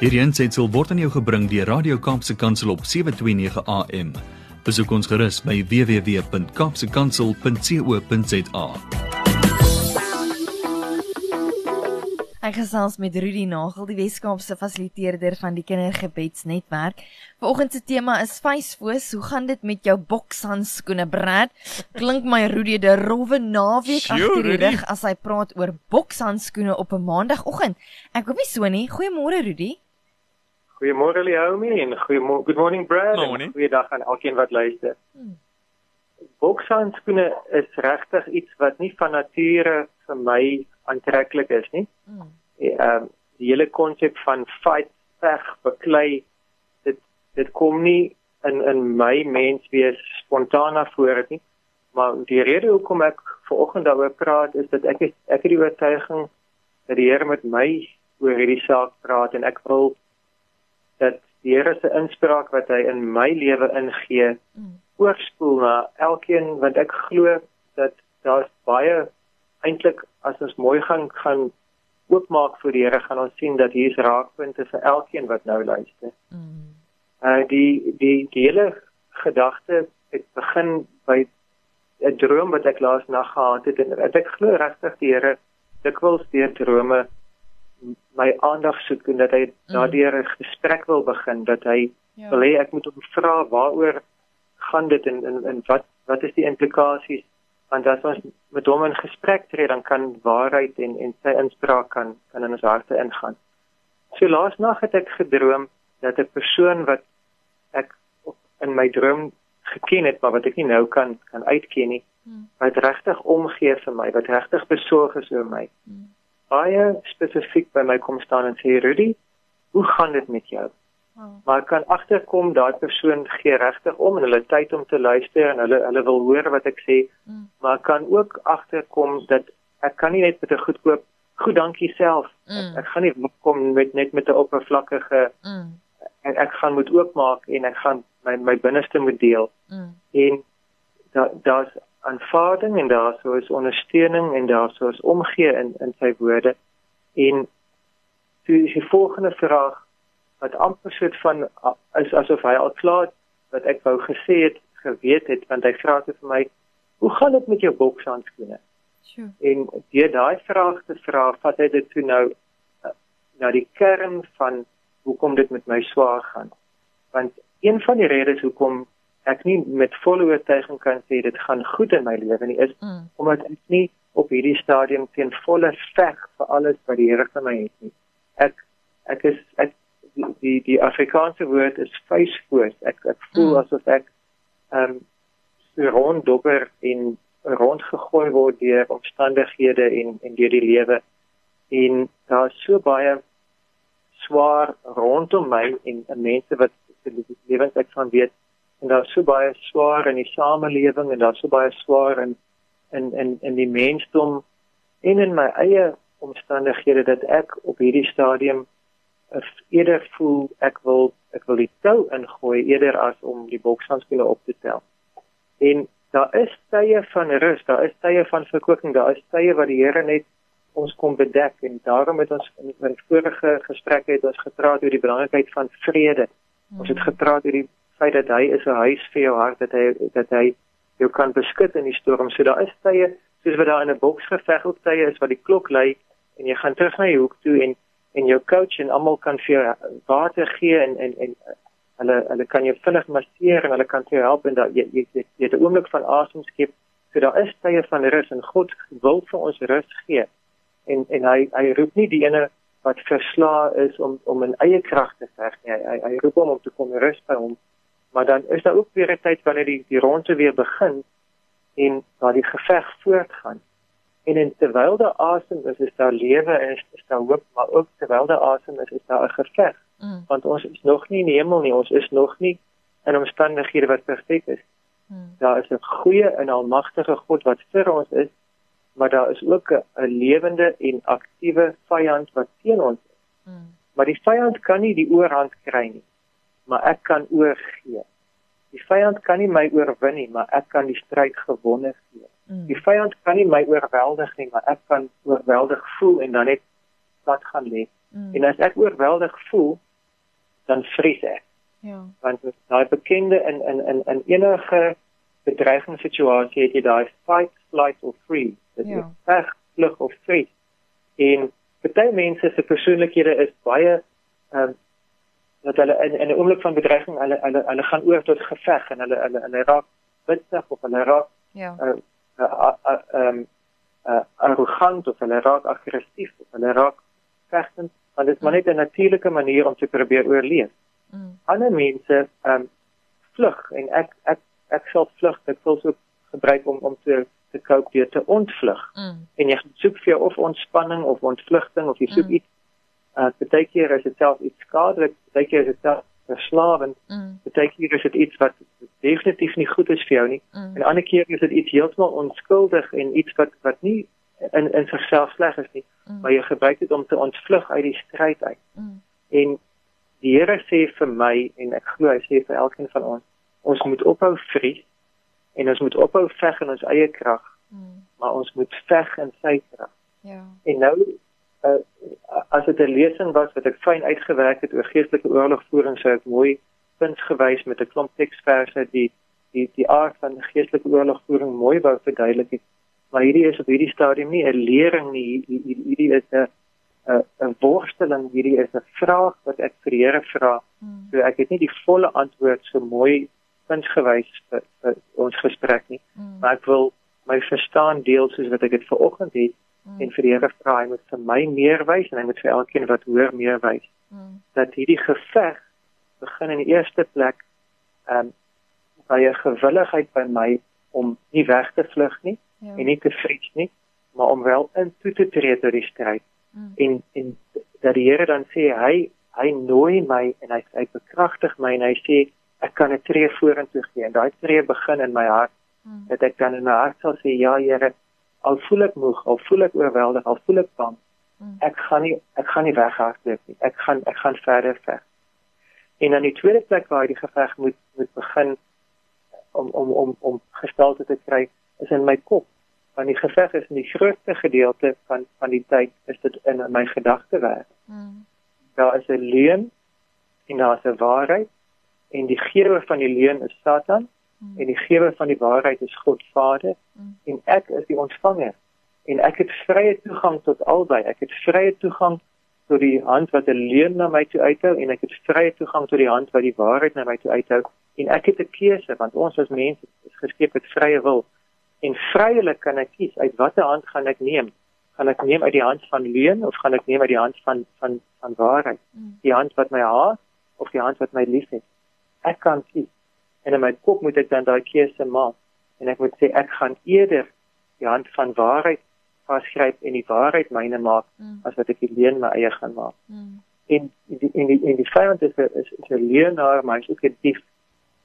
Hierdie aanseit word aan jou gebring deur Radio Kaapse Kansel op 7:29 AM. Besoek ons gerus by www.kapsekansel.co.za. Ek gesels met Rudy Nagel, die Weskaapse fasiliteerder van die Kindergebedsnetwerk. Vanoggend se tema is Facefoos. Hoe gaan dit met jou bokshandskoene, Brad? Klink my Rudy de rowwe naweek agter die rug as hy praat oor bokshandskoene op 'n maandagooggend. Ek hoop nie so nie. Goeiemôre Rudy. Goeiemôre Leomi en goeiemôre good morning Brad. Morning. Goeiedag aan elkeen wat luister. Hmm. Bokshandskoene is regtig iets wat nie van nature vir my aantreklik is nie. Hmm. Ehm um, die hele konsep van fight veg beklei dit dit kom nie in in my mens wees spontaan na vore nie. Maar die rede hoekom ek vanoggend daaroor praat is dat ek is, ek het die oortuiging dat die Here met my oor hierdie saak praat en ek wil dat die Here se inspraak wat hy in my lewe ingee mm. oorspoel na elkeen want ek glo dat daar's baie eintlik as ons mooi gaan gaan oopmaak vir die Here gaan ons sien dat hier's raakpunte vir elkeen wat nou luister. Mm. Uh die die die hele gedagte het begin by 'n droom wat ek laas nag gehad het en ek glo regtig die Here dikwels deur drome my aandag soek en dat hy mm. daardeur 'n gesprek wil begin dat hy ja. wil hê ek moet hom vra waaroor gaan dit en en, en wat wat is die implikasies want as ons met hom in gesprek tree dan kan waarheid en en sy inspraak kan kan in ons harte ingaan. So laas nag het ek gedroom dat 'n persoon wat ek in my droom geken het maar wat ek nie nou kan kan uitken nie, hmm. wat regtig omgee vir my, wat regtig besorg is oor my. Hmm. Baie spesifiek by my kom staan en sê Rudy, hoe gaan dit met jou? Oh. Maar kan agterkom daai persoon gee regtig om en hulle tyd om te luister en hulle hulle wil hoor wat ek sê. Mm. Maar kan ook agterkom dat ek kan nie net met 'n goedkoop goed dankie self. Mm. Ek, ek gaan nie kom met net met 'n oppervlakkige mm. ek, ek gaan moet oopmaak en ek gaan my my binneste moet deel. Mm. En daar daar's aanvaarding en daar sou is ondersteuning en daar sou is omgee in in sy woorde. En die, die volgende vraag wat amper soort van is asof hy al klaar wat ek wou gesê het geweet het want hy vra te vir my hoe gaan dit met jou bokshandskoene? Sure. En deur daai vraag te vra, vat hy dit toe nou uh, na die kern van hoekom dit met my swaar gaan. Want een van die redes hoekom ek nie met volle oortuiging kan sê dit gaan goed in my lewe nie is mm. omdat ek nie op hierdie stadium teen volle veg vir alles wat die Here vir my het nie. Ek ek is ek die die Afrikaanse woord is facefoos. Ek ek voel mm. asof ek ehm um, ronddobber in rondgegooi word deur omstandighede en en deur die lewe. En daar's so baie swaar rondom my en, en mense wat die lewens ek van weet en daar's so baie swaar in die samelewing en daar's so baie swaar in in in in die mensdom en in my eie omstandighede dat ek op hierdie stadium is eerder voel ek wil ek wil die tou ingooi eerder as om die bokshandskoene op te tel. En daar is tye van rus, daar is tye van verkooping, daar is tye wat die Here net ons kom bedek en daarom het ons in die vorige gesprekke het ons gepraat oor die belangrikheid van vrede. Ons het gepraat oor die feit dat hy is 'n huis vir jou hart dat hy dat hy jou kan beskud in die storm. So daar is tye soos wat daar in 'n boksgeveg op tye is wat die klok lui en jy gaan terug na die hoek toe en en jou coach en almal kan vir jou water gee en en en hulle hulle kan jou vinnig masseer en hulle kan jou help en dat jy jy jy het 'n oomblik van asem skep. So daar is tye van rus en God wil vir ons rus gee. En en hy hy roep nie die ene wat verslaa is om om in eie krag te veg nie. Hy, hy hy roep hom om te kom rus by hom. Maar dan is daar ook weer 'n tyd wanneer die die ronde weer begin en waar die geveg voortgaan. En en terwyl daar asem is, is daar lewe en is, is daar hoop, maar ook terwyl daar asem is, is daar 'n geveg. Mm. Want ons is nog nie in die hemel nie, ons is nog nie in omstandighede wat perfek is. Mm. Daar is 'n goeie en almagtige God wat vir ons is, maar daar is ook 'n lewende en aktiewe vyand wat teen ons is. Mm. Maar die vyand kan nie die oorhand kry nie, maar ek kan oorgee. Die vyand kan nie my oorwin nie, maar ek kan die stryd gewonne gee. Mm. Die vyand kan nie my oorweldig nie, maar ek kan oorweldig voel en dan net plat gaan lê. Mm. En as ek oorweldig voel, dan vries ek. Ja. Want daai bekende in in in in enige bedreigingssituasie het jy daai fight, flight of freeze. Dit ja. is veg, vlug of vries. En baie mense se persoonlikhede is baie ehm um, dat hulle in, in 'n oomblik van bedreiging hulle hulle hulle gaan oor tot geveg en hulle hulle hulle raak witsig of hulle raak ja ehm uh, uh, uh, um, uh, arrogant of hulle raak aggressief of hulle raak vegtend want dit is maar net 'n natuurlike manier om te probeer oorleef. Mm. Ander mense ehm um, vlug en ek ek ek sal vlug dit wil so gebruik om om te te cope deur te ontvlug. Mm. En jy soek vir jou of ontspanning of ontvlugting of jy soek mm. iets uh baie keer is dit self iets skadelik, baie keer is dit self verslawend. Mm. Baie keer is dit iets wat definitief nie goed is vir jou nie. Mm. En ander keer is dit iets heeltemal onskuldig en iets wat wat nie in in sigself sleg is nie, mm. maar jy gebruik dit om te ontvlug uit die stryd uit. Mm. En die Here sê vir my en ek glo hy sê vir elkeen van ons, ons moet ophou vries en ons moet ophou veg in ons eie krag. Mm. Maar ons moet veg in sy krag. Ja. En nou uh, as dit 'n lesing was wat ek fyn uitgewerk het oor geestelike oorlogvoering sou ek mooi punts gewys met 'n klomp teksverse die die die aard van geestelike oorlogvoering mooi wou verduidelik het. Maar hierdie is op hierdie stadium nie 'n lering nie. Hierdie is 'n 'n 'n voorstelling hierdie is 'n vraag wat ek vir die Here vra. Hmm. so ek het nie die volle antwoord so mooi punts gewys vir, vir ons gesprek nie. Hmm. maar ek wil my verstaan deel soos wat ek dit vanoggend het mm. en vir die Here vra hy moet vir my meer wys en hy moet vir elkeen wat hoor meer wys. Mm. Dat hierdie geveg begin in die eerste plek ehm um, by 'n gewilligheid by my om nie weg te vlug nie ja. en nie te vries nie, maar om wel in toe te tree tot die stryd. Mm. En en dat die Here dan sê hy hy nooi my en hy hy bekragtig my en hy sê ek kan 'n tree vorentoe gee en daai tree begin in my hart. Mm. Dat ek dan in my hart sal sê ja Here, al voel ek moeg, al voel ek oorweldig, al voel ek bang. Hmm. Ek gaan nie ek gaan nie weghardloop nie. Ek gaan ek gaan verder veg. En dan die tweede plek waar die geveg moet moet begin om om om om gestalte te kry is in my kop. Want die geveg is in die grootste gedeelte van van die tyd is dit in my gedagtewêreld. Mm. Daar is 'n leuen en daar is 'n waarheid en die gewer van die leuen is Satan mm. en die gewer van die waarheid is God Vader mm. en ek is die ontvanger. En ek het vrye toegang tot albei. Ek het vrye toegang tot die hand wat 'n leuen na my toe uithou en ek het vrye toegang tot die hand wat die waarheid na my toe uithou. En ek het 'n keuse want ons as mense is geskep met vrye wil. En vrylik kan ek kies uit watter hand gaan ek neem. Gaan ek neem uit die hand van leuen of gaan ek neem uit die hand van van van waarheid? Mm. die hand wat my haat of die hand wat my liefhet? Ek kan kies en in my kop moet ek dan daai keuse maak en ek moet sê ek gaan eerder die hand van waarheid vasgryp en die waarheid myne maak mm. as wat ek die leuen my eie gaan maak. Mm. En die en die en die vyand is is 'n leuenaar, maar hy's ook 'n dief.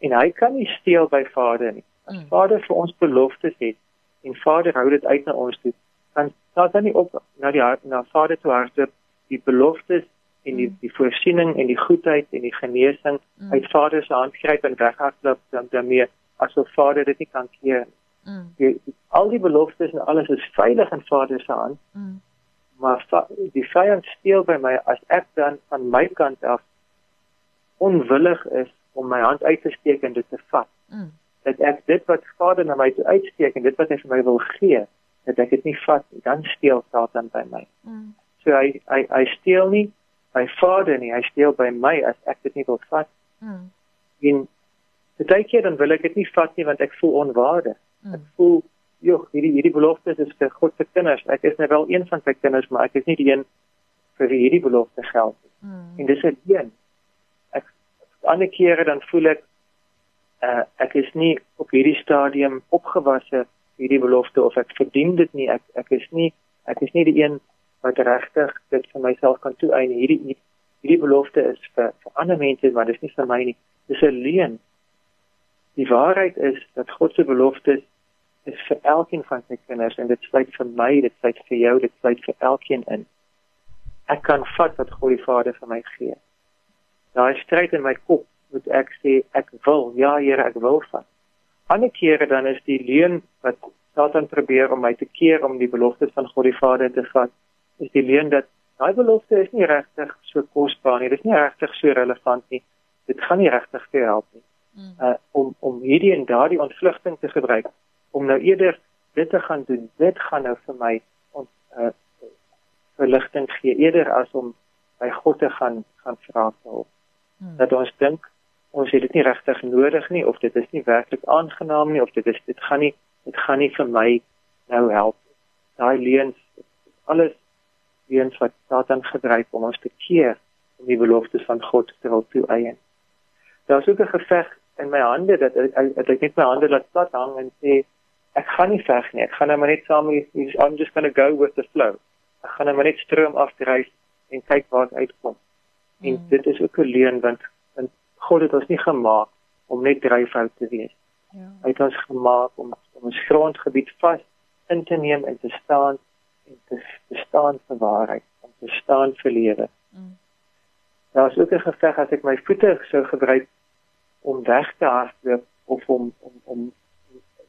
En hy kan nie steel by Vader nie. As mm. Vader vir ons beloftes het en Vader hou dit uit na ons toe, dan sal dan nie op na die hart na Vader toe hardloop die beloftes en die mm. die voorsiening en die goedheid en die genesing mm. uit Vader se hand gryp en weghardloop dan daarmee asof Vader dit nie kan keer. Mm. Die, al die beloftes en alles is veilig in Vader se hand. Mm. Maar die vyand steel by my as ek dan van my kant af onwillig is om my hand uit te steek en dit te vat. Mm. Dat ek dit wat Vader na my toe uitsteek en dit wat hy vir my wil gee, dat ek dit nie vat nie, dan steel Satan by my. Mm. So hy hy hy steel nie by Vader nie, hy steel by my as ek dit nie wil vat. Mm. En baie keer dan wil ek dit nie vat nie want ek voel onwaardig. Mm. Ek voel joh, hierdie hierdie belofte is vir God se kinders. Ek is nou wel een van sy kinders, maar ek is nie die een vir wie hierdie belofte geld nie. Mm. En dis 'n ding. Ek ander kere dan voel ek uh, ek is nie op hierdie stadium opgewasse hierdie belofte of ek verdien dit nie. Ek ek is nie ek is nie die een wat regtig dit vir myself kan toeëien. Hierdie hierdie belofte is vir vir ander mense, maar dit is nie vir my nie. Dis 'n leuen. Die waarheid is dat God se beloftes is vir elkeen van sy kinders en dit sluit vir my, dit sluit vir jou, dit sluit vir elkeen in. Ek kan vat wat God die Vader vir my gee. Daai stryd in my kop moet ek sê ek wil, ja Here, ek wil vat. Ander kere dan is die leuen wat Satan probeer om my te keer om die beloftes van God die Vader te vat is die leuen dat daai belofte is nie regtig so kosbaar nie. Dit is nie regtig so relevant nie. Dit gaan nie regtig vir help nie. Mm. Uh om om hierdie en daardie ontvlugting te gebruik om nou eerder dit te gaan doen. Dit gaan nou vir my ons uh verligting gee eerder as om by God te gaan gaan vra vir hulp. Hmm. Dat ons dink ons het dit nie regtig nodig nie of dit is nie werklik aangenaam nie of dit is dit gaan nie dit gaan nie vir my nou help. Daai leuns alles leuns wat Satan gebruik om ons te keer om die beloftes van God te wil toeëien. Daar's ook 'n geveg in my hande dat ek ek net my hande laat plat hang en sê ek gaan nie veg nie. Ek gaan nou maar net saam met I'm just going to go with the flow. Ek gaan nou maar net stroom afdryf en kyk waar dit uitkom. Mm. En dit is ook 'n leuen want want God het ons nie gemaak om net dryfhout te wees. Ja. Hy het ons gemaak om om ons grondgebied vas in te neem en te staan en te, te staan vir waarheid, om te staan vir lewe. Mm. Daar is ook 'n geveg as ek my voete sou gebruik om weg te hardloop of om om om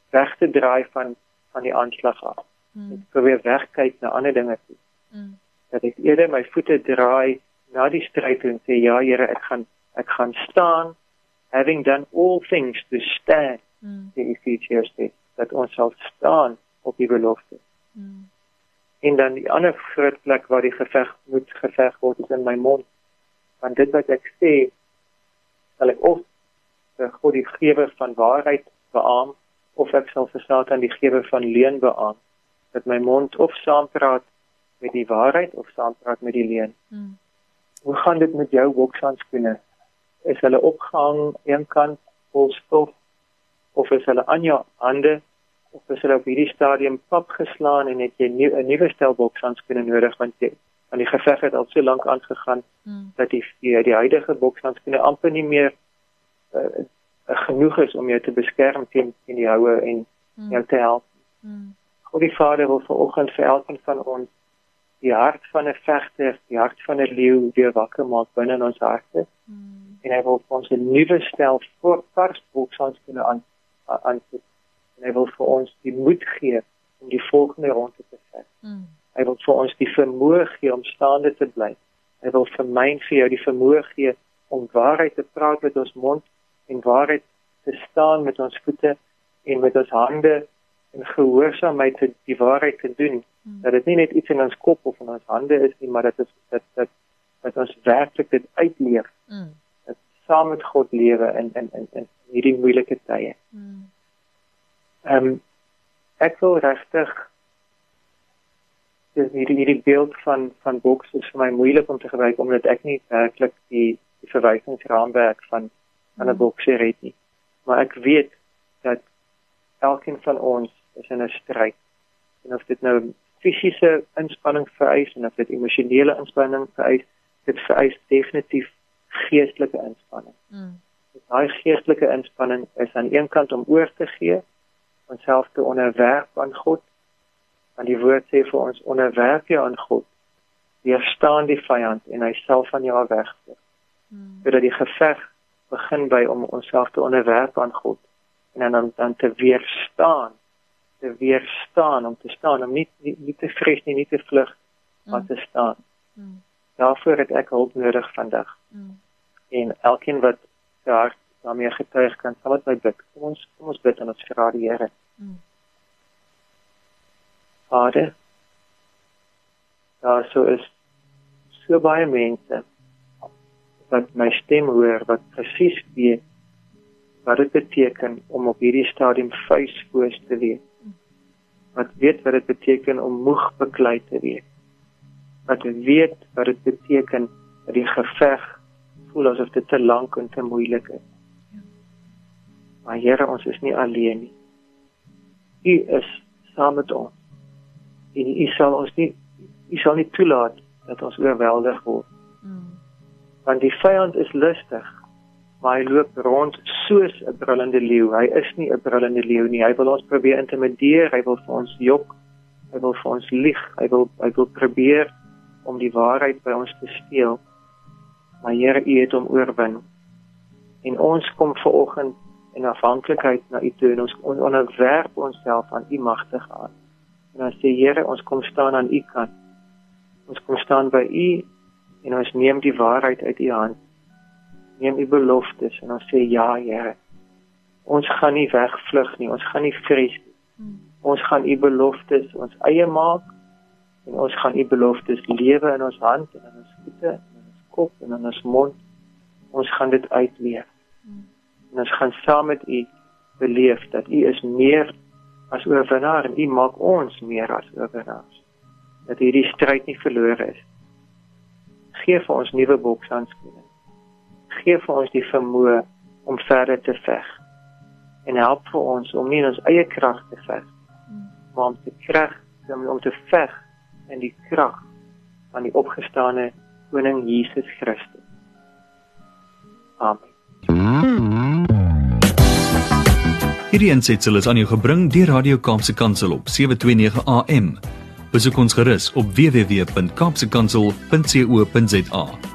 weg te draai van van die aanslag af. Mm. Ek probeer wegkyk na ander dinge toe. Mm dat ek eerder my voete draai na die stryd en sê ja Here ek gaan ek gaan staan having done all things to stand mm. die Ephesians sê dat ons sal staan op die belofte. Mm. En dan die ander groot plek waar die geveg moet geveg word is in my mond. Want dit wat ek sê sal ek of vir God die gewer van waarheid beamoen of ek sal vir Satan die gewer van leuen beamoen dat my mond of saampraat met die waarheid of saampraat met die leuen. Hmm. Hoe gaan dit met jou bokshandskoene? Is hulle opgehang eenkant vol stof of is hulle aan jou hande of is hulle op hierdie stadium pap geslaan en het jy 'n nuwe nuwe stel bokshandskoene nodig want jy aan die geveg het al so lank aangegaan hmm. dat die die, die huidige bokshandskoene amper nie meer uh, genoeg is om jou te beskerm teen teen die houe en hmm. jou te help. Hmm. God die Vader wil vanoggend vir elkeen van ons die hart van 'n vegter, die hart van 'n leeu weer wakker maak binne in ons harte. Mm. En hy wil ons 'n nuwe stel voor vars boksans kunnen aan aan en hy wil vir ons die moed gee om die volgende ronde te veg. Mm. Hy wil vir ons die vermoë gee om staande te bly. Hy wil vir my en vir jou die vermoë gee om waarheid te praat met ons mond en waarheid te staan met ons voete en met ons hande en gehoorsaamheid te die waarheid te doen hmm. dat dit nie net iets in ons kop of in ons hande is nie maar dit is dat dat dat ons werklik dit uitleef hmm. dat saam met God lewe in in in in hierdie moeilike tye hmm. Ehm um, ek wil regtig dis hierdie hierdie beeld van van boks is vir my moeilik om te gebruik omdat ek nie werklik die die verwysingsraamwerk van van 'n boks het nie maar ek weet dat elkeen van ons is in 'n stryd. En of dit nou fisiese inspanning vereis en of dit emosionele inspanning vereis, dit vereis definitief geestelike inspanning. Mm. Daai geestelike inspanning is aan een kant om oor te gee, onsself te onderwerp aan God. Want die woord sê vir ons onderwerp jou aan God. Weerstaan die vyand en hy sal van jou wegvlug. Mm. Sodat die geveg begin by om onsself te onderwerp aan God en dan dan te weerstaan te weerstaan om te staan om nie nie, nie te vrees nie nie te vlug maar mm. te staan. Mm. Daarvoor het ek hulp nodig vandag. Mm. En elkeen wat daar daarmee getuig kan sal dit by bid. Kom ons kom ons bid en ons vra die Here. Mm. Vader. Daar sou is so baie mense wat my stem hoor wat presies weet wat dit beteken om op hierdie stadium vuisvoos te wees wat weet wat dit beteken om moeg beklei te wees. Wat weet wat dit beteken dat die geveg voel asof dit te lank en te moeilik is. Maar Here, ons is nie alleen nie. U is saam met ons. En U sal ons nie U sal nie toelaat dat ons oorweldig word. Mm. Want die vyand is lustig maar hy loop rond soos 'n brullende leeu. Hy is nie 'n brullende leeu nie. Hy wil ons probeer intimideer, hy wil vir ons jok, hy wil vir ons lieg, hy wil hy wil probeer om die waarheid by ons te steel. Maar Here, U het hom oorwin. En ons kom ver oggend in afhanklikheid na U toe en ons onderwerp onsself aan U magtige hand. En dan sê Here, ons kom staan aan U kant. Ons kom staan by U en ons neem die waarheid uit U hand. Neem U beloftes en ons sê ja, Here. Ons gaan nie wegvlug nie. Ons gaan nie vrees nie. Hmm. Ons gaan U beloftes ons eie maak en ons gaan U beloftes lewe in ons hand en in ons voete en in ons kop en in ons mond. Ons gaan dit uitleef. En ons gaan saam met U beleef dat U is meer as oorwinnaar en U maak ons meer as oorwinnaars. Dat hierdie stryd nie verlore is. Geef vir ons nuwe bokshandskoene. Geef vir ons die vermoë om verder te veg. En help vir ons om nie in ons eie krag te veg maar om te krag om te veg in die krag van die opgestane koning Jesus Christus. Amen. Hierdie ensitsel is aan jou gebring deur Radio Kaapse Kansel op 729 AM. Besoek ons gerus op www.kaapsekansel.co.za.